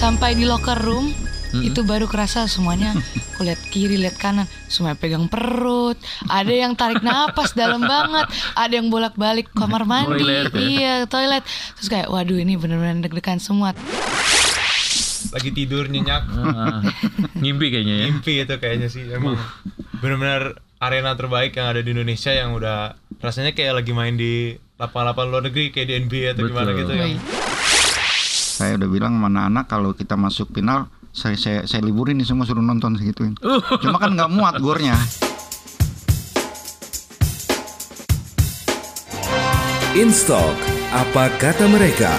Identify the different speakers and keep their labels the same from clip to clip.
Speaker 1: sampai di locker room itu baru kerasa semuanya. Aku lihat kiri lihat kanan semua pegang perut. Ada yang tarik napas dalam banget ada yang bolak balik kamar mandi.
Speaker 2: Toilet ya?
Speaker 1: iya toilet. Terus kayak waduh ini bener-bener deg-degan semua.
Speaker 3: Lagi tidur nyenyak.
Speaker 2: Ah, ngimpi kayaknya ya.
Speaker 3: mimpi itu kayaknya sih. Emang benar-benar arena terbaik yang ada di Indonesia yang udah rasanya kayak lagi main di lapangan-lapangan luar negeri kayak di NBA atau gimana
Speaker 2: Betul.
Speaker 3: gitu ya.
Speaker 4: Saya udah bilang sama anak-anak kalau kita masuk final saya saya, saya liburin nih semua suruh nonton segituin. Cuma kan nggak muat gornya.
Speaker 5: Instalk, apa kata mereka?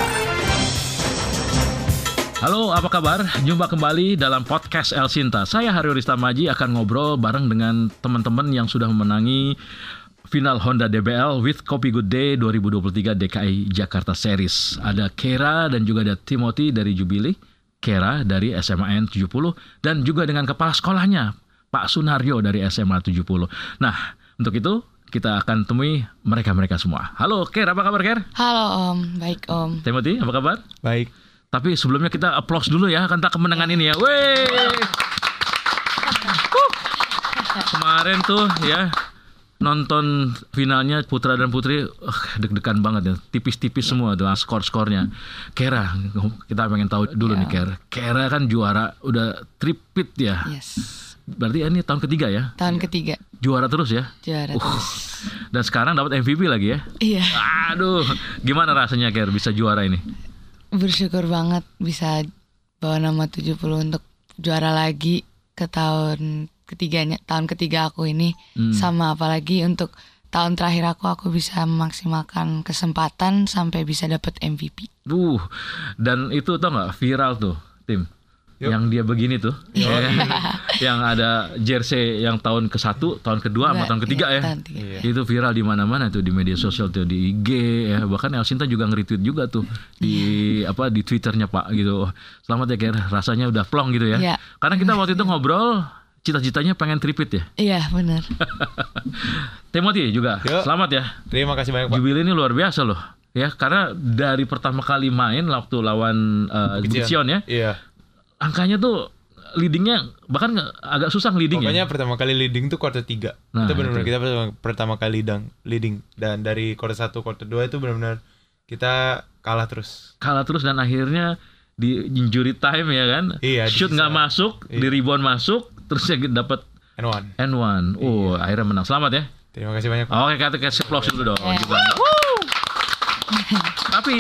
Speaker 2: Halo, apa kabar? Jumpa kembali dalam podcast El Sinta. Saya Hario Maji akan ngobrol bareng dengan teman-teman yang sudah memenangi final Honda DBL with Kopi Good Day 2023 DKI Jakarta Series. Ada Kera dan juga ada Timothy dari Jubilee, Kera dari SMAN 70 dan juga dengan kepala sekolahnya Pak Sunaryo dari SMA 70. Nah, untuk itu kita akan temui mereka-mereka semua. Halo, Kera, apa kabar, Ker?
Speaker 1: halo om baik om
Speaker 2: Timothy, apa kabar?
Speaker 3: baik
Speaker 2: Tapi sebelumnya kita applause dulu ya karena kemenangan ini ya. Wey. Kemarin tuh ya nonton finalnya putra dan putri uh, deg-degan banget ya. Tipis-tipis semua tuh skor-skornya. Kera kita pengen tahu dulu nih Kera Kera kan juara udah tripit ya.
Speaker 1: Yes.
Speaker 2: Berarti ini tahun ketiga ya?
Speaker 1: Tahun ketiga.
Speaker 2: Juara terus ya?
Speaker 1: Juara
Speaker 2: Uh,
Speaker 1: terus.
Speaker 2: Dan sekarang dapat MVP lagi ya?
Speaker 1: Iya.
Speaker 2: Aduh gimana rasanya Ker bisa juara ini?
Speaker 1: Bersyukur banget bisa bawa nama 70 untuk juara lagi ke tahun ketiganya tahun ketiga aku ini
Speaker 2: Hmm.
Speaker 1: sama apalagi untuk tahun terakhir aku aku bisa memaksimalkan kesempatan sampai bisa dapat MVP.
Speaker 2: Uh, dan itu tau nggak viral tuh, tim.
Speaker 3: Yup.
Speaker 2: Yang dia begini tuh, ya kan? yang ada jersey yang tahun ke satu, tahun kedua, sama tahun ketiga
Speaker 1: iya,
Speaker 2: ya.
Speaker 1: tahun tiga.
Speaker 3: Iya.
Speaker 2: Itu viral di mana-mana tuh di media sosial tuh di IG ya, bahkan Elsinta juga nge-retweet juga tuh di apa di Twitternya Pak gitu. Selamat ya Ker, rasanya udah plong gitu ya.
Speaker 1: Iya.
Speaker 2: Karena kita waktu itu ngobrol cita-citanya pengen tripit ya.
Speaker 1: Iya benar.
Speaker 2: Timothy juga,
Speaker 3: Yuk.
Speaker 2: selamat ya.
Speaker 3: terima kasih banyak pak
Speaker 2: Jubilee ini luar biasa loh. Ya, karena dari pertama kali main waktu lawan uh, Bukit Sion ya,
Speaker 3: iya
Speaker 2: angkanya tuh leadingnya bahkan agak susah leading
Speaker 3: pokoknya
Speaker 2: ya.
Speaker 3: pertama kali leading tuh quarter 3
Speaker 2: Nah,
Speaker 3: itu benar-benar kita pertama, pertama kali leading leading dan dari quarter 1 quarter 2 itu benar-benar kita kalah terus
Speaker 2: Kalah terus dan akhirnya di injury time ya kan.
Speaker 3: Iya, di
Speaker 2: Shoot nggak masuk, di
Speaker 3: Iya.
Speaker 2: rebound masuk, terus ya dapat
Speaker 3: and one
Speaker 2: N1. Oh, akhirnya menang. Selamat ya.
Speaker 3: terima kasih banyak.
Speaker 2: Oke, kita kasih applause dulu dong.
Speaker 1: Ya.
Speaker 2: juga. Tapi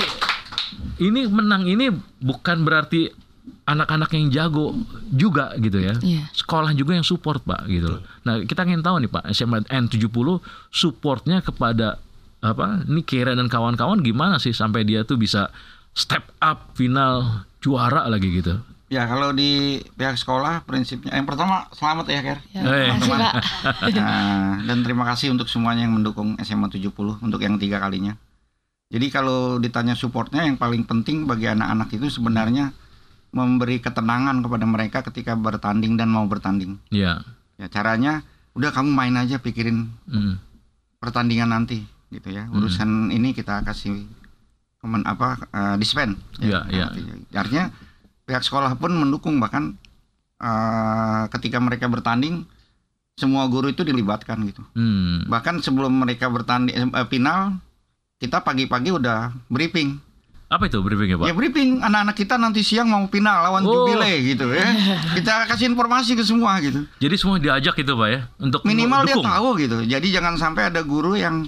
Speaker 2: ini menang ini bukan berarti anak-anak yang jago juga gitu ya.
Speaker 1: Iya.
Speaker 2: Sekolah juga yang support, Pak, gitu loh. Nah, kita ingin tahu nih, Pak, SMA N70 supportnya kepada apa? Ini Kira dan kawan-kawan gimana sih sampai dia tuh bisa step up final juara lagi gitu.
Speaker 4: Ya kalau di pihak sekolah prinsipnya yang pertama selamat ya Ker.
Speaker 1: Ya, makasih Pak.
Speaker 4: Nah, dan terima kasih untuk semuanya yang mendukung SMA 70 untuk yang tiga kalinya. Jadi kalau ditanya supportnya yang paling penting bagi anak-anak itu sebenarnya memberi ketenangan kepada mereka ketika bertanding dan mau bertanding.
Speaker 2: Iya.
Speaker 4: Ya caranya udah kamu main aja pikirin
Speaker 2: Hmm.
Speaker 4: pertandingan nanti gitu ya. Urusan ini kita kasih kemen apa eh, dispen.
Speaker 2: Iya, iya.
Speaker 4: Artinya pihak sekolah pun mendukung bahkan eh, ketika mereka bertanding semua guru itu dilibatkan gitu.
Speaker 2: Hmm.
Speaker 4: Bahkan sebelum mereka bertanding eh, final kita pagi-pagi udah briefing.
Speaker 2: Apa itu briefingnya, Pak?
Speaker 4: Ya briefing anak-anak kita nanti siang mau final lawan
Speaker 2: Oh.
Speaker 4: Jubilee gitu ya. Kita kasih informasi ke semua gitu.
Speaker 2: Jadi semua diajak gitu, Pak ya, untuk
Speaker 4: Minimal dia
Speaker 2: dukung.
Speaker 4: tahu gitu. Jadi jangan sampai ada guru yang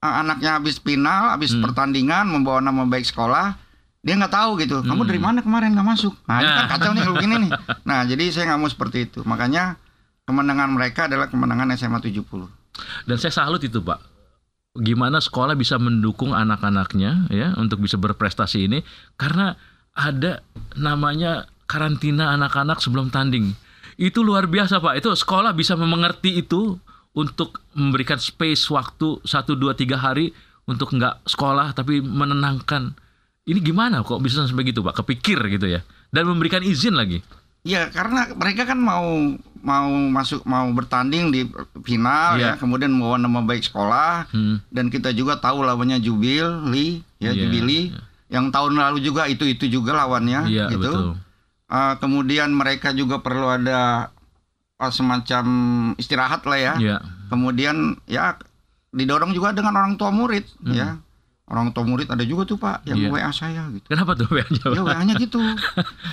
Speaker 4: anaknya habis final, habis
Speaker 2: Hmm.
Speaker 4: pertandingan membawa nama baik sekolah, dia nggak tahu gitu. Kamu dari mana kemarin nggak masuk? Nah, ini kan
Speaker 2: Nah.
Speaker 4: kacau nih kalau begini nih. Nah, jadi saya nggak mau seperti itu. Makanya kemenangan mereka adalah kemenangan SMA 70.
Speaker 2: Dan saya salut itu Pak. Gimana sekolah bisa mendukung anak-anaknya ya untuk bisa berprestasi ini karena ada namanya karantina anak-anak sebelum tanding. Itu luar biasa Pak. Itu sekolah bisa mengerti itu untuk memberikan space waktu 1 2 3 hari untuk nggak sekolah tapi menenangkan. Ini gimana kok bisa sampai gitu Pak? Kepikir gitu ya. Dan memberikan izin lagi.
Speaker 4: Ya karena mereka kan mau mau masuk mau bertanding di final
Speaker 2: Iya.
Speaker 4: ya, kemudian membawa nama baik sekolah
Speaker 2: Hmm.
Speaker 4: dan kita juga tahu lawannya Jubil, Li, ya
Speaker 2: Iya,
Speaker 4: Jubili. Yang tahun lalu juga itu itu juga lawannya
Speaker 2: Iya,
Speaker 4: gitu.
Speaker 2: betul.
Speaker 4: Eh, kemudian mereka juga perlu ada eh, semacam istirahat lah ya.
Speaker 2: Iya.
Speaker 4: Kemudian ya didorong juga dengan orang tua murid ya. Orang tua murid ada juga tuh Pak yang
Speaker 2: Hmm. Iya.
Speaker 4: WA saya gitu.
Speaker 2: Kenapa tuh WA
Speaker 4: Ya WA-nya gitu.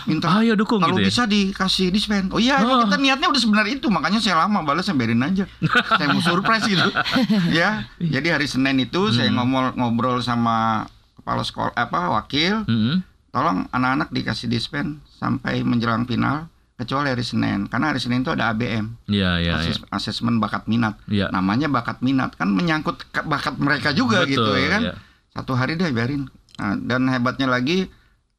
Speaker 4: Minta
Speaker 2: Ayo dukung
Speaker 4: kalau
Speaker 2: gitu ya.
Speaker 4: bisa dikasih dispen. Oh iya,
Speaker 2: Oh.
Speaker 4: kita niatnya udah sebenarnya itu, makanya saya lama balasnya biarin aja. saya mau surprise gitu. ya. Jadi hari Senin itu saya
Speaker 2: Hmm.
Speaker 4: ngomong ngobrol sama kepala sekolah apa wakil,
Speaker 2: Mm-mm.
Speaker 4: tolong anak-anak dikasih dispen sampai menjelang final kecuali hari Senin. Karena hari Senin itu ada ABM,
Speaker 2: Iya, iya, iya.
Speaker 4: ases- asesmen bakat minat.
Speaker 2: Iya.
Speaker 4: Namanya bakat minat kan menyangkut bakat mereka juga
Speaker 2: Betul,
Speaker 4: gitu ya kan.
Speaker 2: iya.
Speaker 4: Satu hari deh biarin. Nah, dan hebatnya lagi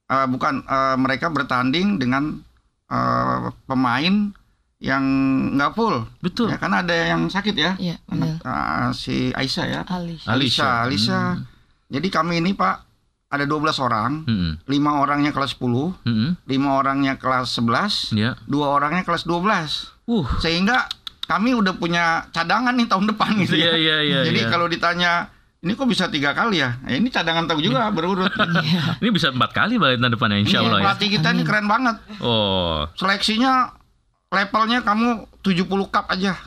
Speaker 4: eh, bukan eh, mereka bertanding dengan eh, pemain yang nggak full.
Speaker 2: Betul.
Speaker 4: Ya karena ada yang sakit ya.
Speaker 1: Iya, benar.
Speaker 4: Eh, si Aisyah ya.
Speaker 1: Ali.
Speaker 2: Alisha.
Speaker 4: Alisa, Alisa. Jadi kami ini Pak ada 12 orang,
Speaker 2: Mm-mm.
Speaker 4: lima orangnya kelas 10,
Speaker 2: Mm-mm.
Speaker 4: lima orangnya kelas 11,
Speaker 2: Iya.
Speaker 4: dua orangnya kelas 12.
Speaker 2: Uh.
Speaker 4: Sehingga kami udah punya cadangan nih tahun depan gitu
Speaker 2: Iya,
Speaker 4: ya.
Speaker 2: iya, iya.
Speaker 4: Jadi
Speaker 2: iya.
Speaker 4: kalau ditanya ini kok bisa tiga kali ya? Eh, ini cadangan tahu juga berurut.
Speaker 2: ini bisa empat kali balik tahun depannya insya
Speaker 4: Iya,
Speaker 2: Allah ya.
Speaker 4: pelatih kita ini keren banget.
Speaker 2: Oh,
Speaker 4: Seleksinya levelnya kamu 70 cup aja.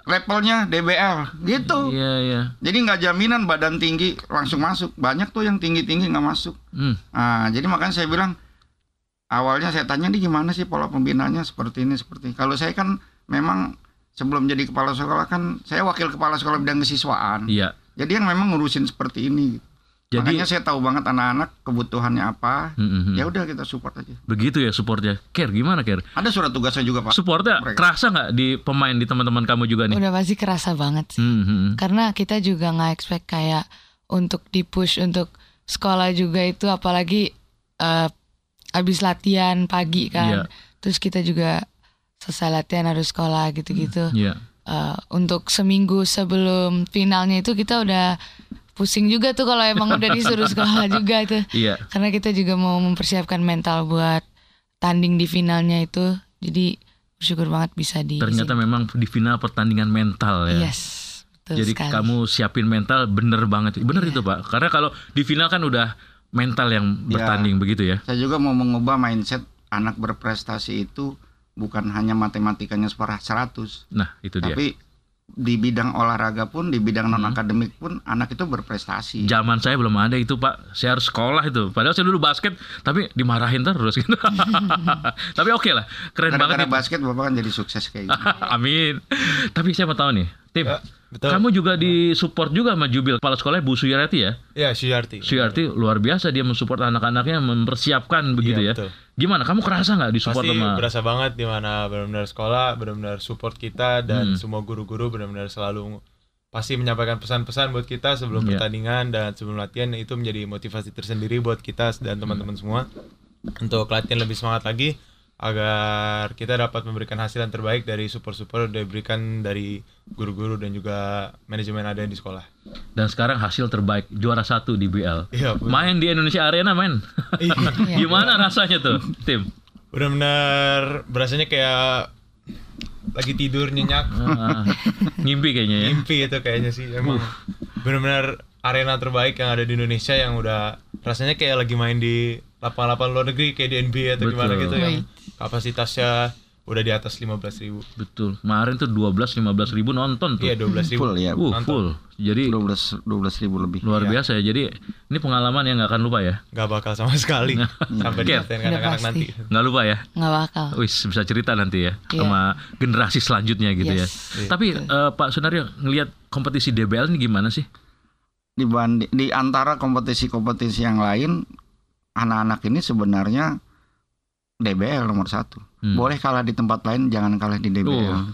Speaker 4: Levelnya DBL gitu.
Speaker 2: iya iya.
Speaker 4: Jadi nggak jaminan badan tinggi langsung masuk. Banyak tuh yang tinggi-tinggi nggak masuk.
Speaker 2: Hmm.
Speaker 4: Nah, jadi makanya saya bilang awalnya saya tanya nih gimana sih pola pembinaannya seperti ini seperti. ini. Kalau saya kan memang sebelum jadi kepala sekolah kan saya wakil kepala sekolah bidang kesiswaan.
Speaker 2: Iya.
Speaker 4: Jadi yang memang ngurusin seperti ini.
Speaker 2: Jadi
Speaker 4: Makanya saya tahu banget anak-anak kebutuhannya apa.
Speaker 2: Mm-mm.
Speaker 4: Ya udah kita support aja.
Speaker 2: begitu ya supportnya. Care gimana Care?
Speaker 4: Ada surat tugasnya juga pak.
Speaker 2: Supportnya
Speaker 4: Mereka.
Speaker 2: kerasa nggak di pemain di teman-teman kamu juga nih?
Speaker 1: Udah pasti kerasa banget sih.
Speaker 2: Hmm, hmm.
Speaker 1: Karena kita juga nggak expect kayak untuk di push untuk sekolah juga itu apalagi eh, abis latihan pagi kan.
Speaker 2: Iya.
Speaker 1: Terus kita juga selesai latihan harus sekolah gitu-gitu.
Speaker 2: Iya.
Speaker 1: Eh, untuk seminggu sebelum finalnya itu kita udah pusing juga tuh kalau emang udah disuruh sekolah juga tuh.
Speaker 2: Iya.
Speaker 1: Karena kita juga mau mempersiapkan mental buat tanding di finalnya itu. Jadi bersyukur banget bisa di
Speaker 2: Ternyata memang di final pertandingan mental ya.
Speaker 1: Yes. Betul
Speaker 2: Jadi
Speaker 1: sekali.
Speaker 2: kamu siapin mental bener banget. Bener itu Pak. Karena kalau di final kan udah mental yang
Speaker 4: Iya.
Speaker 2: bertanding begitu ya.
Speaker 4: Saya juga mau mengubah mindset anak berprestasi itu bukan hanya matematikanya 100,
Speaker 2: Nah itu dia.
Speaker 4: tapi di bidang olahraga pun, di bidang non akademik pun anak itu berprestasi.
Speaker 2: Zaman saya belum ada itu Pak. Saya harus sekolah itu. Padahal saya dulu basket, tapi dimarahin terus gitu. tapi oke lah, keren banget. itu.
Speaker 4: basket bapak kan jadi sukses kayak gitu.
Speaker 2: Amin. Tapi saya mau tahu nih, Tim.
Speaker 3: Ya, betul.
Speaker 2: Kamu juga disupport juga sama Jubil kepala sekolahnya Bu Suyarti ya.
Speaker 3: Ya, Suyarti.
Speaker 2: Suyarti luar biasa dia mensupport anak-anaknya mempersiapkan begitu
Speaker 3: Iya,
Speaker 2: ya.
Speaker 3: betul.
Speaker 2: Gimana? Kamu kerasa nggak disupport
Speaker 3: Pasti
Speaker 2: sama?
Speaker 3: berasa banget di mana benar-benar sekolah, benar-benar support kita dan
Speaker 2: Hmm.
Speaker 3: semua guru-guru benar-benar selalu pasti menyampaikan pesan-pesan buat kita sebelum
Speaker 2: Iya.
Speaker 3: pertandingan dan sebelum latihan itu menjadi motivasi tersendiri buat kita dan teman-teman semua untuk latihan lebih semangat lagi agar kita dapat memberikan hasil yang terbaik dari support-support yang diberikan dari guru-guru dan juga manajemen ada di sekolah.
Speaker 2: Dan sekarang hasil terbaik juara satu di BL.
Speaker 3: Iya.
Speaker 2: Main di Indonesia Arena main.
Speaker 3: Iya.
Speaker 2: Gimana rasanya tuh, Tim?
Speaker 3: Benar-benar berasanya kayak lagi tidur nyenyak
Speaker 2: Ah, ngimpi kayaknya ya.
Speaker 3: mimpi itu kayaknya sih emang benar-benar arena terbaik yang ada di Indonesia yang udah rasanya kayak lagi main di lapangan-lapangan luar negeri kayak di NBA atau gimana
Speaker 2: Betul.
Speaker 3: gitu yang kapasitasnya udah di atas 15.000 ribu
Speaker 2: Betul. Kemarin tuh 12 15 ribu nonton tuh.
Speaker 3: iya 12.000 ribu
Speaker 4: Full ya.
Speaker 2: Uh,
Speaker 3: nonton.
Speaker 2: full. Jadi
Speaker 4: 12 12 ribu lebih.
Speaker 2: luar
Speaker 3: Iya.
Speaker 2: biasa ya. Jadi ini pengalaman yang nggak akan lupa ya.
Speaker 3: nggak bakal sama sekali sampai
Speaker 2: Ker.
Speaker 3: dilatain
Speaker 1: Udah
Speaker 3: anak-anak nanti.
Speaker 2: Nggak lupa ya.
Speaker 1: nggak bakal.
Speaker 2: Wis bisa cerita nanti ya
Speaker 1: Iya.
Speaker 2: sama generasi selanjutnya gitu ya.
Speaker 1: Yes.
Speaker 3: Iya.
Speaker 2: Tapi eh, Pak Sunario ngelihat kompetisi DBL ini gimana sih?
Speaker 4: Dibanding di antara kompetisi-kompetisi yang lain, anak-anak ini sebenarnya DBL nomor satu.
Speaker 2: Hmm.
Speaker 4: Boleh kalah di tempat lain, jangan kalah di DBL.
Speaker 2: Oh.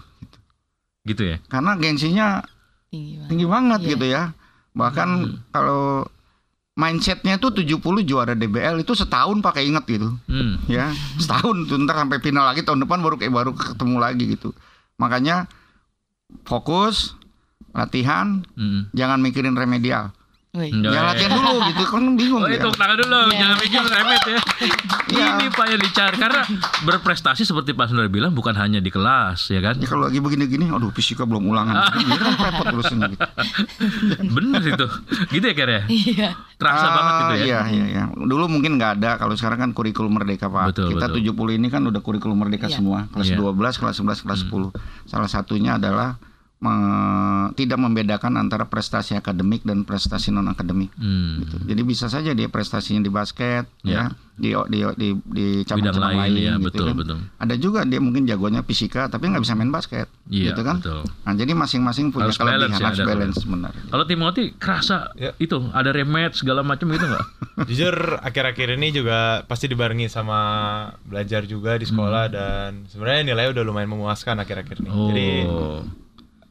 Speaker 2: Gitu ya.
Speaker 4: Karena gengsinya
Speaker 1: Tinggi banget.
Speaker 4: tinggi banget
Speaker 1: Iya.
Speaker 4: gitu ya. Bahkan
Speaker 2: Hmm.
Speaker 4: kalau mindsetnya tuh 70 juara DBL itu setahun pakai inget gitu
Speaker 2: Hmm.
Speaker 4: ya setahun tuh ntar sampai final lagi tahun depan baru kayak baru ketemu lagi gitu makanya fokus latihan
Speaker 2: Hmm.
Speaker 4: jangan mikirin remedial
Speaker 1: Wih.
Speaker 4: Ya
Speaker 2: ya.
Speaker 4: latihan dulu gitu kan bingung
Speaker 2: Oh
Speaker 4: dia.
Speaker 2: itu tangan dulu,
Speaker 1: Iya.
Speaker 2: jangan mikir remet ya.
Speaker 4: Iya.
Speaker 2: Ini Pak yang dicari karena berprestasi seperti Pak Sundar bilang bukan hanya di kelas ya kan.
Speaker 4: Ya kalau lagi begini-gini, aduh fisika belum ulangan. Ya kan repot terusnya gitu.
Speaker 2: Bener itu. Gitu ya Ker ya?
Speaker 1: Iya.
Speaker 2: Terasa
Speaker 4: Ah,
Speaker 2: banget gitu ya.
Speaker 4: Iya, iya, iya. Dulu mungkin nggak ada, kalau sekarang kan kurikulum merdeka, Pak.
Speaker 2: Betul,
Speaker 4: Kita
Speaker 2: betul.
Speaker 4: 70 ini kan udah kurikulum merdeka
Speaker 1: Iya.
Speaker 4: semua. Kelas
Speaker 2: Iya.
Speaker 4: 12, kelas 11, kelas 10. Salah satunya adalah me- tidak membedakan antara prestasi akademik dan prestasi non akademik.
Speaker 2: Hmm.
Speaker 4: Gitu. Jadi bisa saja dia prestasinya di basket,
Speaker 2: Iya.
Speaker 4: ya, di di di, di cabang-cabang
Speaker 2: lain,
Speaker 4: lain,
Speaker 2: ya,
Speaker 4: gitu
Speaker 2: betul,
Speaker 4: kan.
Speaker 2: betul.
Speaker 4: Ada juga dia mungkin jagonya fisika tapi nggak bisa main basket,
Speaker 2: Iya,
Speaker 4: gitu kan.
Speaker 2: betul.
Speaker 4: Nah, jadi masing-masing punya
Speaker 2: Harus balance
Speaker 4: kelebihan,
Speaker 2: ya,
Speaker 4: harus balance benar.
Speaker 2: Kalau Timothy kerasa
Speaker 3: Ya.
Speaker 2: itu ada remet segala macam gitu nggak?
Speaker 3: Jujur akhir-akhir ini juga pasti dibarengi sama belajar juga di sekolah dan sebenarnya nilai udah lumayan memuaskan akhir-akhir ini.
Speaker 2: Oh.
Speaker 3: Jadi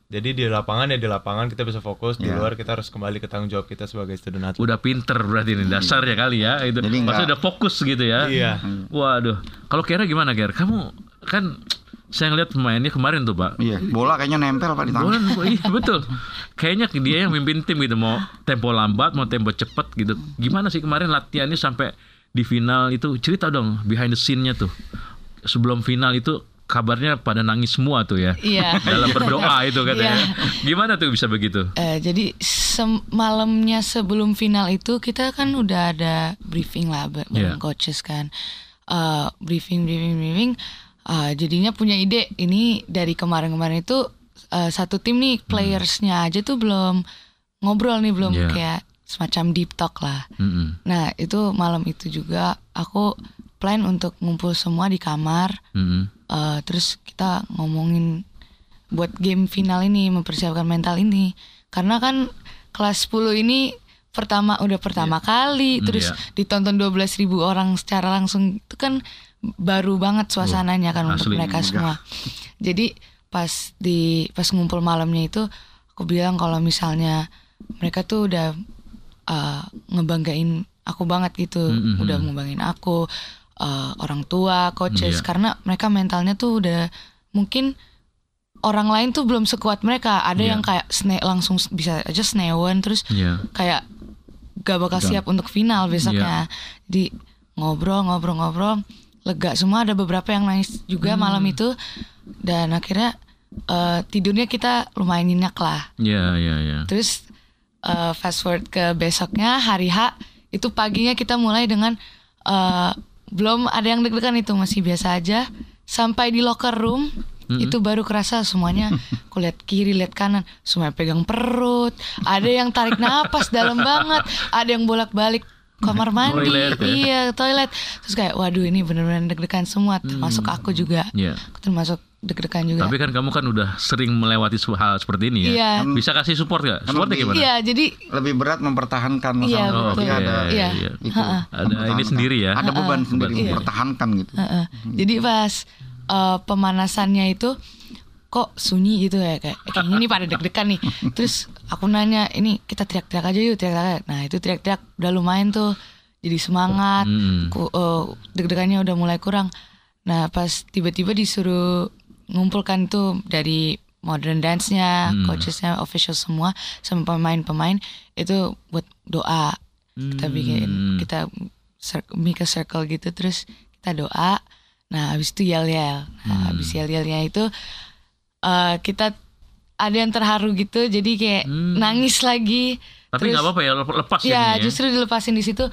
Speaker 3: jadi di lapangan ya di lapangan kita bisa fokus, di
Speaker 4: Ya.
Speaker 3: luar kita harus kembali ke tanggung jawab kita sebagai student athlete.
Speaker 2: udah pinter berarti ini dasarnya kali ya itu.
Speaker 4: Jadi
Speaker 2: Maksudnya
Speaker 4: nggak-
Speaker 2: udah fokus gitu ya.
Speaker 3: Iya.
Speaker 2: Waduh. Kalau Kera gimana Ger? Kamu kan saya ngeliat pemainnya kemarin tuh Pak.
Speaker 4: Iya, bola kayaknya nempel Pak di tangan.
Speaker 2: Bola, iya betul. Kayaknya dia yang mimpin tim gitu mau tempo lambat mau tempo cepet gitu. Gimana sih kemarin latihannya sampai di final itu cerita dong behind the scene-nya tuh. Sebelum final itu kabarnya pada nangis semua tuh ya.
Speaker 1: Iya.
Speaker 2: Dalam berdoa itu katanya.
Speaker 1: Iya.
Speaker 2: Gimana tuh bisa begitu?
Speaker 1: Eh, jadi sem- malamnya sebelum final itu kita kan udah ada briefing lah bareng
Speaker 2: Iya.
Speaker 1: coaches kan. Eh, briefing, briefing, briefing. Eh, jadinya punya ide ini dari kemarin-kemarin itu eh, satu tim nih playersnya aja tuh belum ngobrol nih belum
Speaker 2: Iya.
Speaker 1: kayak semacam deep talk lah.
Speaker 2: Mm-mm.
Speaker 1: Nah itu malam itu juga aku plan untuk ngumpul semua di kamar.
Speaker 2: Mm-mm.
Speaker 1: Eh, terus kita ngomongin buat game final ini mempersiapkan mental ini karena kan kelas 10 ini pertama udah pertama kali
Speaker 2: Hmm,
Speaker 1: terus
Speaker 2: iya.
Speaker 1: ditonton 12.000 ribu orang secara langsung itu kan baru banget suasananya kan untuk
Speaker 2: asli,
Speaker 1: mereka
Speaker 4: megah.
Speaker 1: semua jadi pas di pas ngumpul malamnya itu aku bilang kalau misalnya mereka tuh udah uh, ngebanggain aku banget gitu
Speaker 2: Mm, mm,
Speaker 1: udah
Speaker 2: mm.
Speaker 1: ngebanggain aku uh, orang tua coaches
Speaker 2: Iya.
Speaker 1: karena mereka mentalnya tuh udah mungkin orang lain tuh belum sekuat mereka ada
Speaker 2: Iya.
Speaker 1: yang kayak sne langsung bisa aja snewen terus
Speaker 2: Iya.
Speaker 1: kayak gak bakal
Speaker 4: Gak.
Speaker 1: siap untuk final besoknya jadi ngobrol ngobrol ngobrol lega semua ada beberapa yang nangis juga
Speaker 2: Hmm.
Speaker 1: malam itu dan akhirnya eh, tidurnya kita lumayan nyenyak lah
Speaker 2: Iya, iya, iya.
Speaker 1: Terus uh, fast forward ke besoknya hari H itu paginya kita mulai dengan uh, belum ada yang deg-degan itu masih biasa aja. Sampai di locker room itu baru kerasa semuanya. Aku lihat kiri lihat kanan semua pegang perut. Ada yang tarik napas dalam banget ada yang bolak-balik kamar mandi.
Speaker 2: Toilet ya?
Speaker 1: iya toilet. Terus kayak waduh ini bener-bener deg-degan semua termasuk aku juga. Aku termasuk deg-degan juga
Speaker 2: Tapi kan kamu kan udah sering melewati hal seperti ini ya.
Speaker 1: Iya.
Speaker 2: Bisa kasih support gak? Supportnya
Speaker 4: lebih-
Speaker 2: gimana?
Speaker 1: iya jadi
Speaker 4: Lebih berat mempertahankan
Speaker 1: Iya.
Speaker 2: Oh,
Speaker 1: betul.
Speaker 4: Jadi ada
Speaker 1: Iya.
Speaker 4: itu.
Speaker 1: Ha-ha.
Speaker 2: Ada ini sendiri ya.
Speaker 4: Ada beban sendiri
Speaker 2: Beban.
Speaker 4: mempertahankan gitu.
Speaker 1: Heeh. Jadi pas eh, pemanasannya itu kok sunyi gitu ya kayak eh, kayaknya ini pada deg-degan nih. Terus aku nanya ini kita teriak-teriak aja yuk teriak-teriak. Nah itu teriak-teriak udah lumayan tuh jadi semangat.
Speaker 2: Mm.
Speaker 1: Ku, eh, deg-degannya udah mulai kurang. Nah pas tiba-tiba disuruh ngumpulkan tuh dari modern dance-nya,
Speaker 2: Hmm.
Speaker 1: coachesnya, official semua, sama pemain-pemain itu buat doa. Kita bikin,
Speaker 2: Hmm.
Speaker 1: kita cir- make a circle gitu, terus kita doa. Nah habis itu yel-yel.
Speaker 2: Hmm.
Speaker 1: Nah habis yel-yelnya itu eh, kita ada yang terharu gitu, jadi kayak
Speaker 2: Hmm.
Speaker 1: nangis lagi.
Speaker 2: Tapi
Speaker 1: Terus-
Speaker 2: nggak apa-apa ya lepas
Speaker 1: Ya,
Speaker 2: jadinya ya.
Speaker 1: justru dilepasin di situ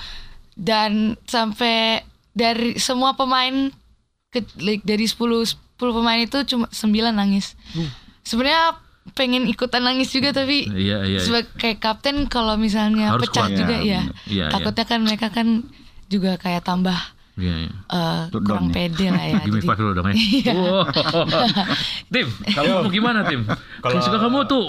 Speaker 1: dan sampai dari semua pemain ke, like, dari 10 10 pemain itu cuma 9 nangis. Sebenarnya pengen ikutan nangis juga tapi
Speaker 2: Iya, iya. iya.
Speaker 1: sebagai kapten kalau misalnya
Speaker 2: Harus
Speaker 1: pecah
Speaker 2: kuat.
Speaker 1: juga
Speaker 4: Ya,
Speaker 1: ya.
Speaker 2: Iya,
Speaker 1: Takutnya kan mereka kan juga kayak tambah
Speaker 2: Iya, iya.
Speaker 1: eh,
Speaker 4: Down
Speaker 1: kurang pede lah ya. Jadi-
Speaker 2: five dulu dong ya.
Speaker 1: Iya.
Speaker 2: Wow. Tim, kamu gimana Tim?
Speaker 3: Kalau-
Speaker 2: Kalau kamu tuh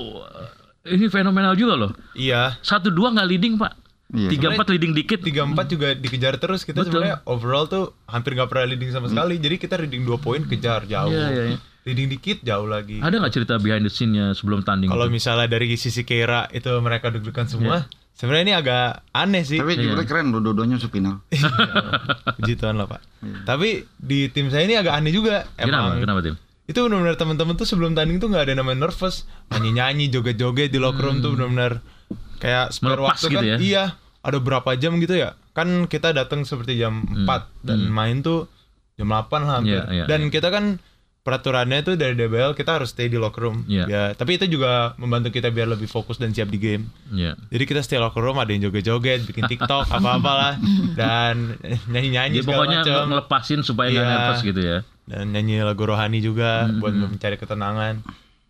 Speaker 2: ini fenomenal juga loh.
Speaker 3: Iya.
Speaker 2: Satu dua nggak leading pak.
Speaker 4: Iya.
Speaker 2: Tiga empat leading dikit.
Speaker 3: tiga empat juga dikejar terus kita
Speaker 2: Betul.
Speaker 3: sebenarnya overall tuh hampir nggak pernah leading sama sekali jadi kita leading dua poin kejar jauh
Speaker 2: Iya, iya, iya.
Speaker 3: leading dikit jauh lagi
Speaker 2: Ada nggak cerita behind the scene-nya sebelum tanding?
Speaker 3: kalau misalnya dari sisi Keira itu mereka deg-degan
Speaker 2: Iya.
Speaker 3: semua sebenarnya ini agak aneh sih
Speaker 4: Tapi
Speaker 2: Iya.
Speaker 4: judulnya keren loh, dua-duanya masuk final.
Speaker 3: puji Tuhan lah pak tapi di tim saya ini agak aneh juga
Speaker 2: Kenapa?
Speaker 3: emang
Speaker 2: Kenapa Tim?
Speaker 3: itu benar-benar teman-teman tuh sebelum tanding tuh nggak ada namanya nervous nyanyi-nyanyi joget-joget di locker room tuh
Speaker 2: Hmm.
Speaker 3: benar-benar kayak spare
Speaker 2: Melepas
Speaker 3: waktu
Speaker 2: gitu
Speaker 3: kan
Speaker 2: ya?
Speaker 3: iya ada berapa jam gitu ya kan kita datang seperti jam 4 dan main tuh jam 8 lah hampir
Speaker 2: Hmm. Iya, iya,
Speaker 3: dan kita kan peraturannya itu dari DBL kita harus stay di locker room
Speaker 2: Iya.
Speaker 3: ya tapi itu juga membantu kita biar lebih fokus dan siap di game
Speaker 2: Iya.
Speaker 3: jadi kita stay locker room ada yang joget-joget bikin TikTok apa-apa lah dan nyanyi-nyanyi segala
Speaker 2: pokoknya
Speaker 3: macam
Speaker 2: ngelepasin supaya nggak
Speaker 3: Iya.
Speaker 2: nervous gitu ya.
Speaker 3: dan nyanyi lagu rohani juga
Speaker 2: Hmm,
Speaker 3: buat mencari ketenangan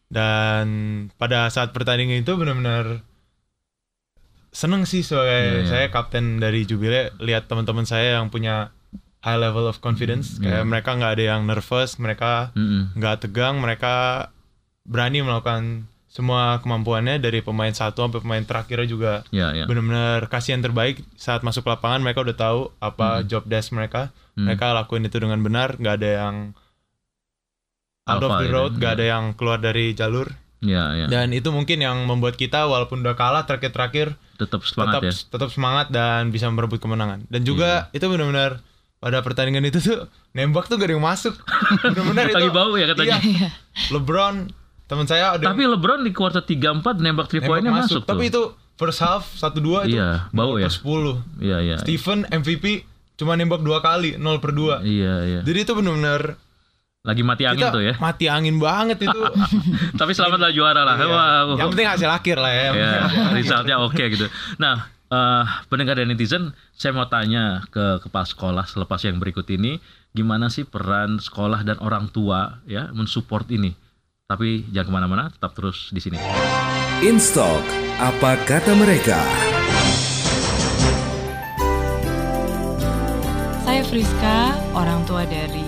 Speaker 3: dan pada saat pertandingan itu benar-benar seneng sih sebagai
Speaker 2: Iya, iya.
Speaker 3: saya kapten dari Jubile lihat teman-teman saya yang punya high level of confidence
Speaker 2: Iya.
Speaker 3: kayak mereka nggak ada yang nervous mereka nggak tegang mereka berani melakukan semua kemampuannya dari pemain satu sampai pemain terakhirnya juga
Speaker 2: Ya, ya.
Speaker 3: benar-benar kasih yang terbaik saat masuk lapangan mereka udah tahu apa job desk mereka
Speaker 2: Hmm.
Speaker 3: mereka lakuin itu dengan benar nggak ada yang out of
Speaker 2: Alpha
Speaker 3: the
Speaker 2: gitu,
Speaker 3: road nggak
Speaker 2: iya.
Speaker 3: ada yang keluar dari jalur
Speaker 2: Ya, ya.
Speaker 3: dan itu mungkin yang membuat kita walaupun udah kalah terakhir-terakhir
Speaker 2: Tetap semangat
Speaker 3: tetap
Speaker 2: ya.
Speaker 3: tetap semangat dan bisa merebut kemenangan dan juga
Speaker 2: Iya.
Speaker 3: itu benar-benar pada pertandingan itu tuh nembak tuh gak ada yang masuk benar-benar itu
Speaker 2: Lagi bau ya katanya.
Speaker 3: iya. LeBron teman saya ada yang
Speaker 2: Tapi LeBron di kuarter 3 4 nembak 3
Speaker 3: nembak
Speaker 2: poinnya masuk, tuh.
Speaker 3: tapi itu first half 1-2 itu
Speaker 2: Iya, bau ya.
Speaker 3: per 10
Speaker 2: Iya, iya.
Speaker 3: Steven MVP cuma nembak dua kali 0 per 2
Speaker 2: Iya, iya.
Speaker 3: jadi itu benar-benar
Speaker 2: Lagi mati angin
Speaker 3: kita
Speaker 2: tuh ya.
Speaker 3: mati angin banget itu
Speaker 2: Tapi selamatlah juara lah.
Speaker 3: Iya.
Speaker 2: Wah,
Speaker 3: yang penting hasil akhir lah ya
Speaker 2: ya, resultnya oke gitu. Nah, eh, pendengar dan netizen, saya mau tanya ke kepala sekolah selepas yang berikut ini, gimana sih peran sekolah dan orang tua ya mensupport ini? Tapi jangan ke mana-mana, tetap terus di sini.
Speaker 5: Instalk, apa kata mereka?
Speaker 6: Saya Friska, orang tua dari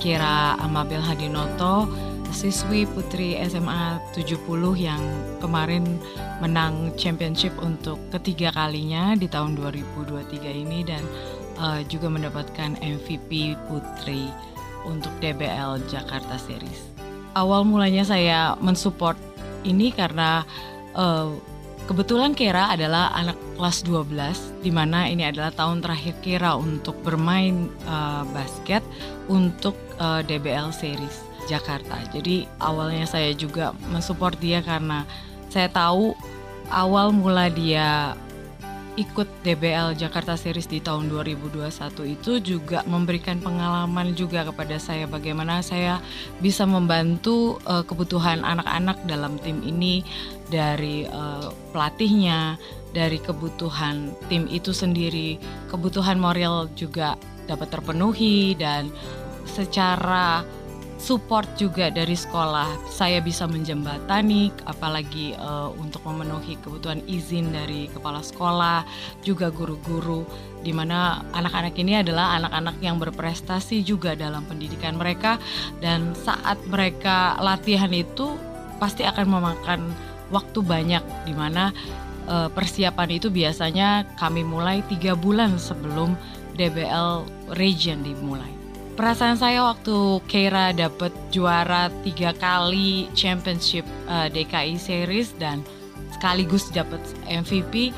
Speaker 6: Kira Amabel Hadinoto, siswi putri SMA 70 yang kemarin menang championship untuk ketiga kalinya di tahun 2023 ini dan eh, juga mendapatkan MVP putri untuk DBL Jakarta Series. Awal mulanya saya mensupport ini karena eh, Kebetulan Kera adalah anak kelas 12 di mana ini adalah tahun terakhir Kera untuk bermain eh, basket untuk eh, DBL Series Jakarta. Jadi awalnya saya juga mensupport dia karena saya tahu awal mula dia ikut DBL Jakarta Series di tahun 2021 itu juga memberikan pengalaman juga kepada saya bagaimana saya bisa membantu eh, kebutuhan anak-anak dalam tim ini dari eh, pelatihnya, dari kebutuhan tim itu sendiri, kebutuhan moral juga dapat terpenuhi dan secara support juga dari sekolah saya bisa menjembatani apalagi eh, untuk memenuhi kebutuhan izin dari kepala sekolah juga guru-guru di mana anak-anak ini adalah anak-anak yang berprestasi juga dalam pendidikan mereka dan saat mereka latihan itu pasti akan memakan waktu banyak di mana eh, persiapan itu biasanya kami mulai tiga bulan sebelum DBL Region dimulai. Perasaan saya waktu Keira dapat juara tiga kali championship eh, DKI Series dan sekaligus dapat MVP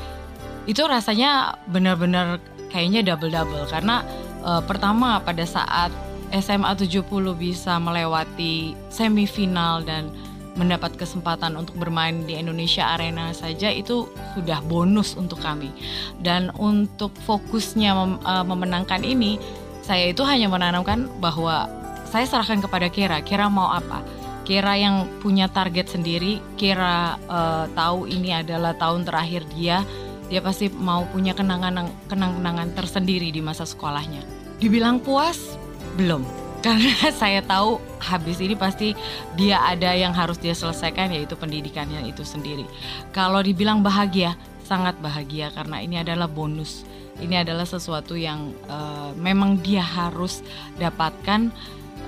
Speaker 6: itu rasanya benar-benar kayaknya double-double. Karena eh, pertama pada saat SMA 70 bisa melewati semifinal dan mendapat kesempatan untuk bermain di Indonesia Arena saja itu sudah bonus untuk kami. Dan untuk fokusnya mem- eh, memenangkan ini saya itu hanya menanamkan bahwa saya serahkan kepada Kira. Kira mau apa? Kira yang punya target sendiri. Kira eh, tahu ini adalah tahun terakhir dia. Dia pasti mau punya kenangan kenang-kenangan tersendiri di masa sekolahnya. Dibilang puas? Belum. Karena saya tahu habis ini pasti dia ada yang harus dia selesaikan yaitu pendidikannya itu sendiri. Kalau dibilang bahagia, sangat bahagia karena ini adalah bonus ini adalah sesuatu yang eh, memang dia harus dapatkan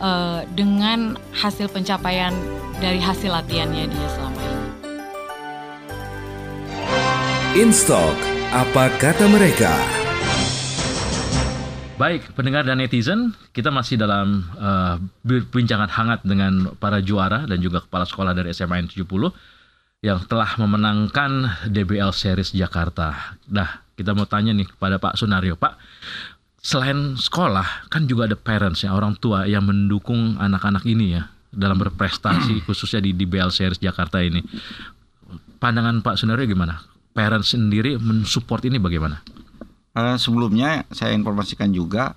Speaker 6: eh, dengan hasil pencapaian dari hasil latihannya dia selama ini.
Speaker 5: Instalk, apa kata mereka?
Speaker 2: Baik, pendengar dan netizen, kita masih dalam eh, perbincangan hangat dengan para juara dan juga kepala sekolah dari SMA N 70 yang telah memenangkan DBL Series Jakarta. Nah, kita mau tanya nih kepada Pak Sunario, Pak, selain sekolah kan juga ada parents ya, orang tua yang mendukung anak-anak ini ya dalam berprestasi khususnya di DBL Series Jakarta ini. Pandangan Pak Sunario gimana? parents sendiri mensupport ini bagaimana?
Speaker 4: Eh, sebelumnya saya informasikan juga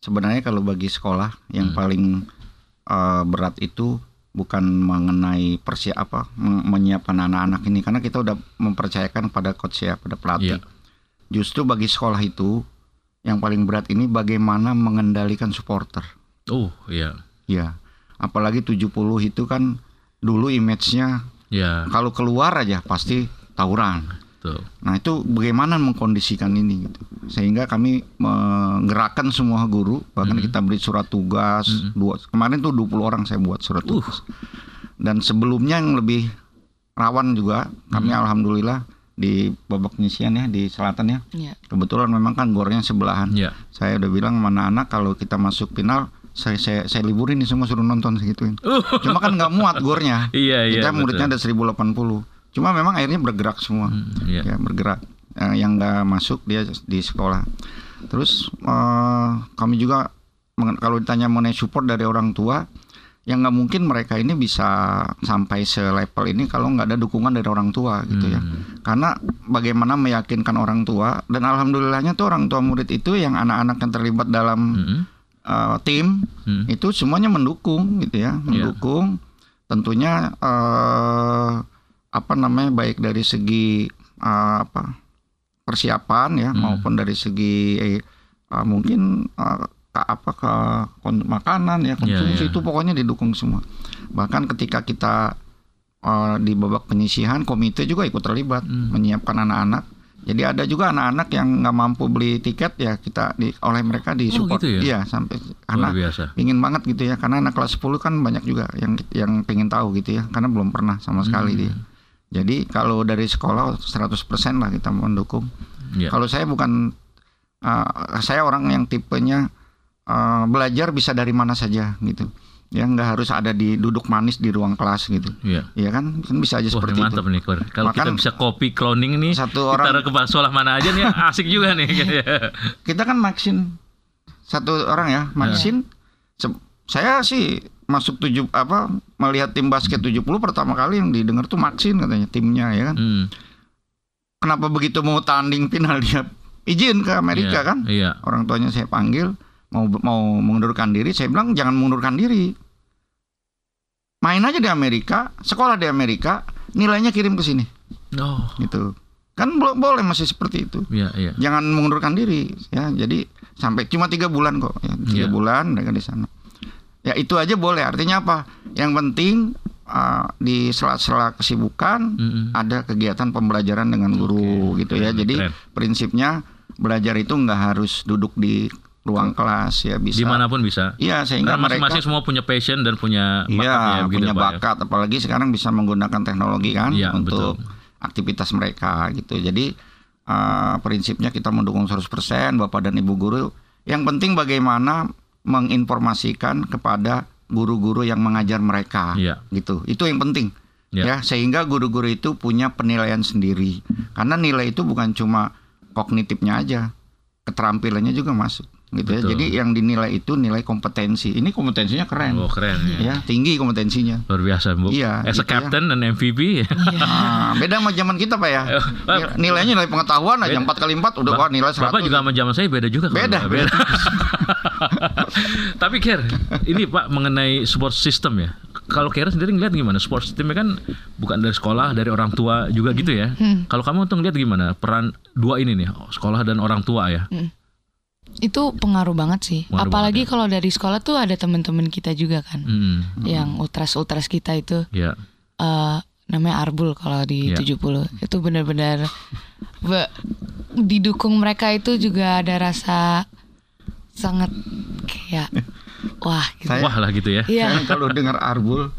Speaker 4: sebenarnya kalau bagi sekolah yang
Speaker 2: Hmm.
Speaker 4: paling eh, berat itu bukan mengenai persi apa men- menyiapkan anak-anak ini karena kita udah mempercayakan pada coach ya pada pelatih.
Speaker 2: Iya.
Speaker 4: Justru bagi sekolah itu yang paling berat ini bagaimana mengendalikan supporter.
Speaker 2: Oh, iya.
Speaker 4: Ya, apalagi 70 itu kan dulu image-nya
Speaker 2: Ya,
Speaker 4: kalau keluar aja pasti tawuran.
Speaker 2: Tuh.
Speaker 4: Nah itu bagaimana mengkondisikan ini gitu. Sehingga kami menggerakkan semua guru Bahkan
Speaker 2: Mhm.
Speaker 4: kita beri surat tugas
Speaker 2: Mhm.
Speaker 4: dua, Kemarin tuh 20 orang saya buat surat
Speaker 2: Uh.
Speaker 4: tugas Dan sebelumnya yang lebih rawan juga Kami
Speaker 2: Mhm.
Speaker 4: alhamdulillah di babak penyisian ya di selatan ya
Speaker 1: Iya.
Speaker 4: Kebetulan memang kan gornya sebelahan
Speaker 2: Ya.
Speaker 4: Saya udah bilang mana anak kalau kita masuk final saya, saya, saya liburin nih semua suruh nonton segituin Cuma kan nggak muat gornya
Speaker 2: Iya, iya.
Speaker 4: Kita muridnya
Speaker 2: betul.
Speaker 4: ada 1080 Cuma memang akhirnya bergerak semua
Speaker 2: Hmm, iya.
Speaker 4: ya bergerak Eh, yang nggak masuk dia di sekolah terus eh, kami juga kalau ditanya mengenai support dari orang tua yang nggak mungkin mereka ini bisa sampai selevel ini kalau nggak ada dukungan dari orang tua gitu ya
Speaker 2: Hmm.
Speaker 4: karena bagaimana meyakinkan orang tua dan alhamdulillahnya tuh orang tua murid itu yang anak-anak yang terlibat dalam
Speaker 2: Hmm.
Speaker 4: eh, tim
Speaker 2: Hmm.
Speaker 4: itu semuanya mendukung gitu ya mendukung tentunya eh, apa namanya baik dari segi eh, apa persiapan ya
Speaker 2: Hmm.
Speaker 4: maupun dari segi eh, eh, mungkin eh, ke apa ke makanan ya konsumsi
Speaker 2: iya.
Speaker 4: itu pokoknya didukung semua bahkan ketika kita eh, di babak penyisihan komite juga ikut terlibat
Speaker 2: Hmm.
Speaker 4: menyiapkan anak-anak jadi ada juga anak-anak yang nggak mampu beli tiket ya kita di, oleh mereka di
Speaker 2: Oh, gitu ya?
Speaker 4: iya sampai karena
Speaker 2: biasa.
Speaker 4: ingin banget gitu ya karena anak kelas 10 kan banyak juga yang yang pengen tahu gitu ya karena belum pernah sama sekali
Speaker 2: Hmm.
Speaker 4: dia jadi kalau dari sekolah 100% lah kita mendukung
Speaker 2: Ya.
Speaker 4: kalau saya bukan uh, saya orang yang tipenya uh, belajar bisa dari mana saja gitu ya nggak harus ada di duduk manis di ruang kelas gitu
Speaker 2: Iya.
Speaker 4: ya kan kan bisa aja
Speaker 2: Wah,
Speaker 4: seperti
Speaker 2: mantap
Speaker 4: itu
Speaker 2: nih. Kalau kita bisa copy cloning nih,
Speaker 4: satu
Speaker 2: kita
Speaker 4: orang
Speaker 2: taruh ke sekolah mana aja nih, asik juga nih.
Speaker 4: kita kan vaksin satu orang ya vaksin Se- saya sih masuk tujuh apa melihat tim basket 70 pertama kali yang didengar tuh vaksin katanya timnya ya kan?
Speaker 2: Hmm.
Speaker 4: kenapa begitu mau tanding final? Dia izin ke Amerika
Speaker 2: Iya,
Speaker 4: kan?
Speaker 2: Iya.
Speaker 4: orang tuanya saya panggil mau mau mengundurkan diri. Saya bilang jangan mengundurkan diri. Main aja di Amerika sekolah di Amerika nilainya kirim ke sini.
Speaker 2: Oh,
Speaker 4: gitu. Kan bo- boleh masih seperti itu.
Speaker 2: Iya, iya.
Speaker 4: jangan mengundurkan diri ya. Jadi sampai cuma tiga bulan kok ya, tiga
Speaker 2: Iya.
Speaker 4: bulan mereka di sana ya itu aja boleh artinya apa yang penting uh, di sela-sela kesibukan
Speaker 2: Mm-mm.
Speaker 4: ada kegiatan pembelajaran dengan guru gitu ya jadi
Speaker 2: keren.
Speaker 4: prinsipnya belajar itu nggak harus duduk di ruang kelas ya bisa
Speaker 2: Di mana pun bisa.
Speaker 4: iya sehingga
Speaker 2: Karena
Speaker 4: mereka
Speaker 2: masing-masing semua punya passion dan punya bakat
Speaker 4: Iya,
Speaker 2: ya, begitu,
Speaker 4: punya
Speaker 2: Pak, ya.
Speaker 4: bakat apalagi sekarang bisa menggunakan teknologi kan
Speaker 2: Iya,
Speaker 4: untuk aktivitas mereka gitu. Jadi eh, prinsipnya kita mendukung 100% Bapak dan Ibu guru. Yang penting bagaimana menginformasikan kepada guru-guru yang mengajar mereka
Speaker 2: Iya.
Speaker 4: gitu. Itu yang penting.
Speaker 2: Iya.
Speaker 4: Ya, sehingga guru-guru itu punya penilaian sendiri. Karena nilai itu bukan cuma kognitifnya aja, keterampilannya juga masuk gitu ya. Jadi yang dinilai itu nilai kompetensi. Ini kompetensinya keren
Speaker 2: Oh, keren ya.
Speaker 4: ya tinggi kompetensinya
Speaker 2: Luar biasa, Bu.
Speaker 4: Iya,
Speaker 2: As a
Speaker 4: gitu ya.
Speaker 2: captain dan MVP.
Speaker 4: Ah, beda sama zaman kita pak ya
Speaker 2: Pak,
Speaker 4: Nil- nilainya nilai pengetahuan aja
Speaker 2: Beda.
Speaker 4: 4 kali 4 udah wah nilai 100
Speaker 2: Bapak juga sama zaman saya beda juga.
Speaker 4: Beda,
Speaker 2: Bapak.
Speaker 4: beda.
Speaker 2: Tapi Ker, ini Pak mengenai support system ya. Kalau Kera sendiri ngeliat gimana? Support systemnya kan bukan dari sekolah, dari orang tua juga gitu ya.
Speaker 1: Hmm.
Speaker 2: Kalau kamu tuh ngeliat gimana peran dua ini nih, sekolah dan orang tua ya?
Speaker 1: Itu pengaruh banget sih.
Speaker 2: Pengaruh
Speaker 1: Apalagi
Speaker 2: banget ya.
Speaker 1: kalau dari sekolah tuh ada teman-teman kita juga kan,
Speaker 2: Hmm,
Speaker 1: yang ultras-ultras kita itu
Speaker 2: ya.
Speaker 1: eh namanya Arbul kalau di
Speaker 2: Iya.
Speaker 1: 70. Itu benar-benar be- didukung mereka itu juga ada rasa sangat kayak wah gitu.
Speaker 4: Saya-
Speaker 2: Wah lah gitu ya.
Speaker 1: Iya.
Speaker 4: Saya kalau dengar Arbul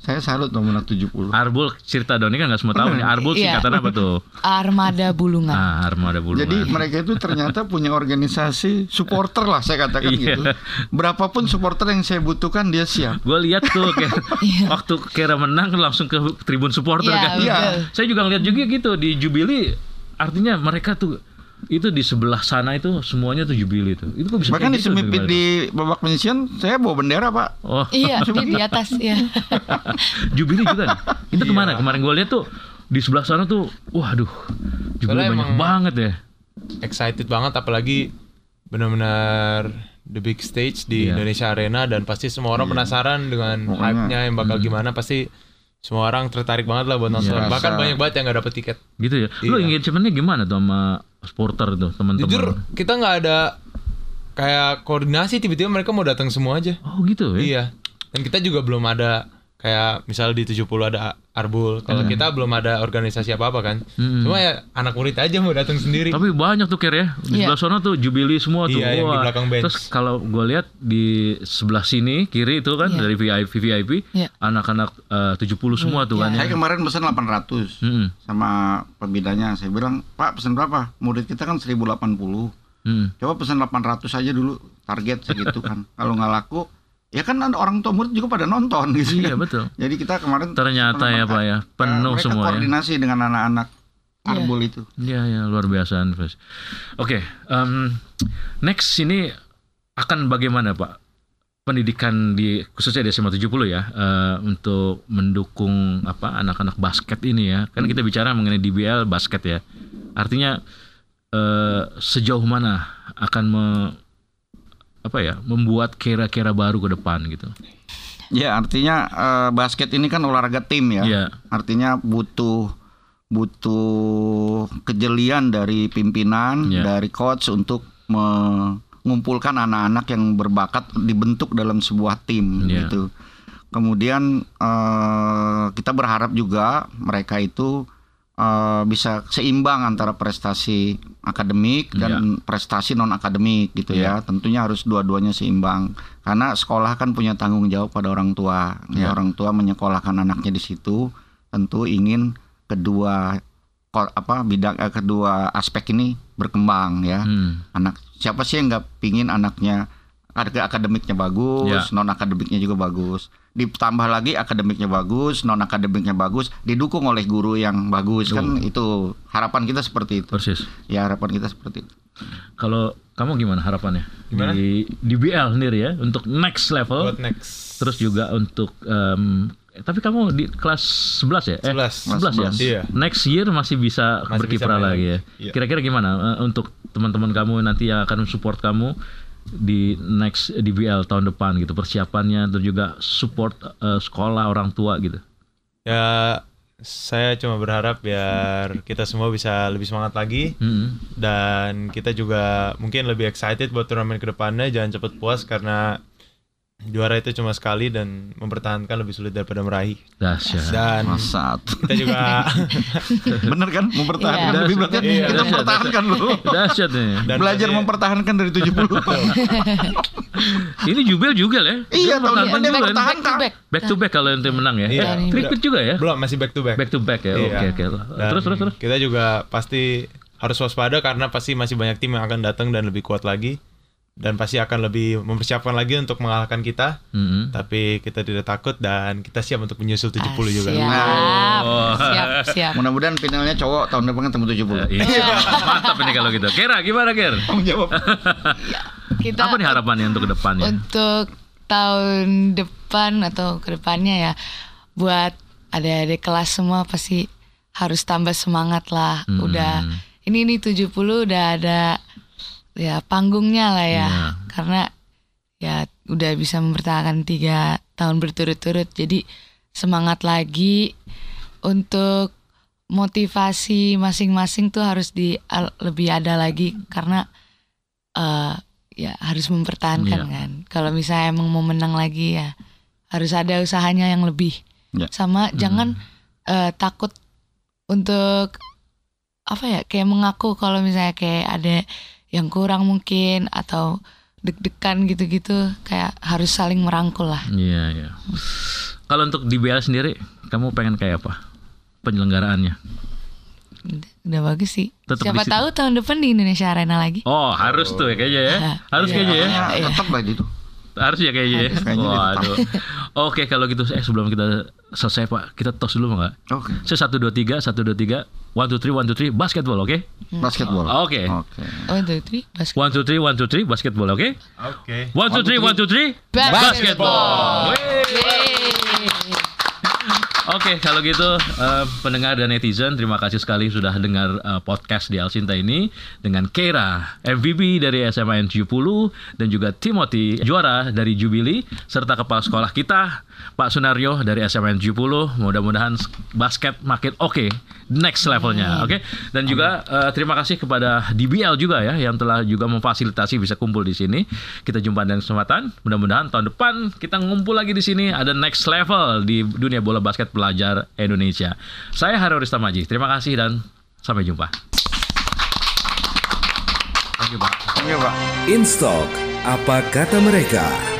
Speaker 4: saya salut anak 70
Speaker 2: Arbul cerita Doni kan nggak semua tahu nih. Arbul
Speaker 1: Iya.
Speaker 2: singkatan apa tuh?
Speaker 1: Armada Bulungan.
Speaker 2: Ah, armada bulungan.
Speaker 4: jadi mereka itu ternyata punya organisasi supporter lah saya katakan
Speaker 2: Iya.
Speaker 4: gitu berapapun supporter yang saya butuhkan dia siap
Speaker 2: Gue lihat tuh kayak
Speaker 1: Iya.
Speaker 2: waktu Kera menang langsung ke tribun supporter
Speaker 1: Iya,
Speaker 2: kan.
Speaker 4: Iya.
Speaker 2: Saya juga ngeliat juga gitu di Jubilee artinya mereka tuh itu di sebelah sana itu semuanya tuh Jubilee tuh. Itu kok bisa
Speaker 4: bahkan di
Speaker 2: gitu
Speaker 4: di babak penyisian saya bawa bendera pak
Speaker 2: Oh,
Speaker 1: Iya, di, di atas ya.
Speaker 2: Jubilee juga nih. Itu
Speaker 4: Iya.
Speaker 2: ke mana? Kemarin gue lihat tuh di sebelah sana tuh, waduh,
Speaker 3: Soalnya
Speaker 2: banyak
Speaker 3: emang-
Speaker 2: banget ya.
Speaker 3: excited banget apalagi benar-benar the big stage di
Speaker 2: Iya.
Speaker 3: Indonesia Arena dan pasti semua orang penasaran dengan hype-nya yang bakal gimana pasti semua orang tertarik banget lah buat nonton.
Speaker 4: Iya.
Speaker 3: Bahkan banyak banget yang nggak dapet tiket.
Speaker 2: Gitu ya. Lu
Speaker 3: Iya.
Speaker 2: engagementnya gimana tuh sama supporter tuh teman-teman?
Speaker 3: Jujur kita nggak ada kayak koordinasi tiba-tiba mereka mau datang semua aja.
Speaker 2: Oh gitu ya.
Speaker 3: Iya. Dan kita juga belum ada kayak misal di 70 ada Arbul. Kalau kita belum ada organisasi apa-apa kan.
Speaker 2: Hmm.
Speaker 3: Cuma ya anak murid aja mau datang sendiri.
Speaker 2: Tapi banyak tuh Ker ya. Di
Speaker 1: Iya.
Speaker 2: sebelah sana tuh Jubilee semua tuh.
Speaker 3: Iya, yang di belakang bench.
Speaker 2: Terus kalau gue lihat di sebelah sini kiri itu kan
Speaker 1: Iya.
Speaker 2: dari VIP VIP
Speaker 1: Iya.
Speaker 2: anak-anak eh, 70 semua tuh kan ya.
Speaker 4: Saya kemarin pesan 800
Speaker 2: Mm-mm.
Speaker 4: sama pembidanya. Saya bilang, "Pak, pesan berapa? Murid kita kan 1080.
Speaker 2: Mm.
Speaker 4: Coba pesan 800 aja dulu target segitu kan. Kalau nggak laku, ya kan ada orang tua murid juga pada nonton gitu.
Speaker 2: Iya
Speaker 4: kan.
Speaker 2: betul.
Speaker 4: Jadi kita kemarin
Speaker 2: Ternyata ya Pak ya penuh
Speaker 4: mereka
Speaker 2: semua ya.
Speaker 4: koordinasi dengan anak-anak Arbol itu.
Speaker 2: Iya ya luar biasa. Oke, em, next ini akan bagaimana Pak? Pendidikan di khususnya di SMA 70 ya eh, untuk mendukung apa anak-anak basket ini ya. Kan kita bicara mengenai DBL basket ya. Artinya eh, sejauh mana akan me, apa ya membuat kera-kera baru ke depan gitu.
Speaker 4: Ya artinya eh, basket ini kan olahraga tim ya.
Speaker 2: Iya.
Speaker 4: Artinya butuh butuh kejelian dari pimpinan,
Speaker 2: Iya.
Speaker 4: dari coach untuk mengumpulkan anak-anak yang berbakat dibentuk dalam sebuah tim
Speaker 2: Iya.
Speaker 4: gitu. Kemudian eh, kita berharap juga mereka itu eh, bisa seimbang antara prestasi akademik dan prestasi non akademik gitu
Speaker 2: Iya.
Speaker 4: ya. Tentunya harus dua-duanya seimbang karena sekolah kan punya tanggung jawab pada orang tua.
Speaker 2: Iya.
Speaker 4: Ya, orang tua menyekolahkan anaknya di situ tentu ingin kedua apa bidang eh, kedua aspek ini berkembang ya.
Speaker 2: Hmm.
Speaker 4: Anak siapa sih yang nggak pingin anaknya ada akademiknya bagus,
Speaker 2: Ya.
Speaker 4: non akademiknya juga bagus. Ditambah lagi akademiknya bagus, non akademiknya bagus, didukung oleh guru yang bagus kan itu harapan kita seperti itu.
Speaker 2: Persis.
Speaker 4: Ya harapan kita seperti itu.
Speaker 2: Kalau kamu gimana harapannya
Speaker 3: Gimana?
Speaker 2: di DBL sendiri ya untuk next level?
Speaker 3: Buat next.
Speaker 2: Terus juga untuk em, eh, tapi kamu di kelas 11 ya? Eh,
Speaker 3: 11.
Speaker 2: 11 ya?
Speaker 3: Iya.
Speaker 2: Next year masih bisa
Speaker 3: Masih
Speaker 2: berkiprah
Speaker 3: bisa
Speaker 2: lagi ya.
Speaker 3: Iya.
Speaker 2: Kira-kira gimana eh, untuk teman-teman kamu nanti yang akan support kamu di next DBL tahun depan gitu persiapannya dan juga support eh, sekolah orang tua gitu.
Speaker 3: Ya saya cuma berharap biar kita semua bisa lebih semangat lagi
Speaker 2: Mm-mm.
Speaker 3: dan kita juga mungkin lebih excited buat turnamen ke depannya jangan cepet puas karena juara itu cuma sekali dan mempertahankan lebih sulit daripada meraih
Speaker 2: Dahsyat.
Speaker 3: dan
Speaker 4: Masa
Speaker 3: kita juga
Speaker 4: bener kan mempertahankan
Speaker 1: Iya.
Speaker 4: lebih berarti
Speaker 3: Iya.
Speaker 4: kita mempertahankan loh.
Speaker 2: Dahsyat nih.
Speaker 3: dan
Speaker 4: Belajar mempertahankan dari 70.
Speaker 2: Ini Jubel juga ya.
Speaker 4: Iya, tahun depan dia
Speaker 2: juga kan?
Speaker 4: bertahan.
Speaker 1: back to back.
Speaker 2: Back to back kalau nanti menang ya.
Speaker 3: Iya.
Speaker 2: Eh, Tripit juga ya.
Speaker 3: belum masih back to back.
Speaker 2: Back to back ya.
Speaker 3: Iya.
Speaker 2: Oke oke. Terus terus terus.
Speaker 3: Kita juga pasti harus waspada karena pasti masih banyak tim yang akan datang dan lebih kuat lagi dan pasti akan lebih mempersiapkan lagi untuk mengalahkan kita.
Speaker 2: Mm-mm.
Speaker 3: Tapi kita tidak takut dan kita siap untuk menyusul 70 juga.
Speaker 1: Siap,
Speaker 2: Oh.
Speaker 1: siap, siap.
Speaker 4: Mudah-mudahan finalnya cowok tahun depan ketemu 70.
Speaker 2: Iya. Mantap ini kalau gitu. Kira gimana Ker?
Speaker 4: Tanggung jawab.
Speaker 1: Kita
Speaker 2: Apa nih harapannya untuk ke depannya?
Speaker 1: untuk tahun depan atau ke depannya ya buat adik-adik kelas semua pasti harus tambah semangat lah.
Speaker 2: Hmm.
Speaker 1: Udah ini nih 70 udah ada ya panggungnya lah ya.
Speaker 2: Iya.
Speaker 1: Karena ya udah bisa mempertahankan tiga tahun berturut-turut. Jadi semangat lagi untuk motivasi masing-masing tuh harus di lebih ada lagi karena eh ya harus mempertahankan
Speaker 2: Iya.
Speaker 1: kan. Kalau misalnya emang mau menang lagi ya harus ada usahanya yang lebih.
Speaker 4: Ya.
Speaker 1: Sama jangan eh, takut untuk apa ya kayak mengaku kalau misalnya kayak ada yang kurang mungkin atau deg-degan gitu-gitu kayak harus saling merangkul lah.
Speaker 2: Iya iya. Kalau untuk DBL sendiri, kamu pengen kayak apa? Penyelenggaraannya?
Speaker 1: Udah, udah bagus sih.
Speaker 2: Tetep
Speaker 1: Siapa
Speaker 2: di
Speaker 1: tahu tahun depan di Indonesia Arena lagi.
Speaker 2: Oh harus tuh ya kayaknya ya. Harus
Speaker 1: Iya.
Speaker 2: kayaknya ya.
Speaker 4: Ya, tetap lah itu.
Speaker 2: Harus ya kayaknya ya.
Speaker 4: Kayaknya
Speaker 2: Waduh. Oke kalau gitu eh sebelum kita selesai Pak, kita tos dulu nggak?
Speaker 4: Oke.
Speaker 2: Saya satu dua tiga satu dua tiga one two three one two three basketball oke?
Speaker 4: Basketball.
Speaker 2: Oke.
Speaker 4: Oke.
Speaker 1: Oh, itu three basket.
Speaker 2: One two three one two three basketball oke?
Speaker 3: Oke.
Speaker 2: One two three one two three
Speaker 1: Basketball.
Speaker 2: basketball. Oke, kalau gitu eh, pendengar dan netizen, terima kasih sekali sudah dengar eh, podcast di Alsinta ini dengan Kera, MVP dari SMAN 70 dan juga Timothy juara dari Jubilee serta kepala sekolah kita Pak Sunario dari SMAN 70. Mudah-mudahan basket makin oke next levelnya, oke? Dan juga eh, terima kasih kepada DBL juga ya yang telah juga memfasilitasi bisa kumpul di sini. Kita jumpa dan kesempatan. Mudah-mudahan tahun depan kita ngumpul lagi di sini ada next level di dunia bola basket pelajar Indonesia. Saya Hario Ristamaji. Terima kasih dan sampai jumpa.
Speaker 3: Thank you, Pak.
Speaker 4: Iya, Pak.
Speaker 5: Instalk, apa kata mereka?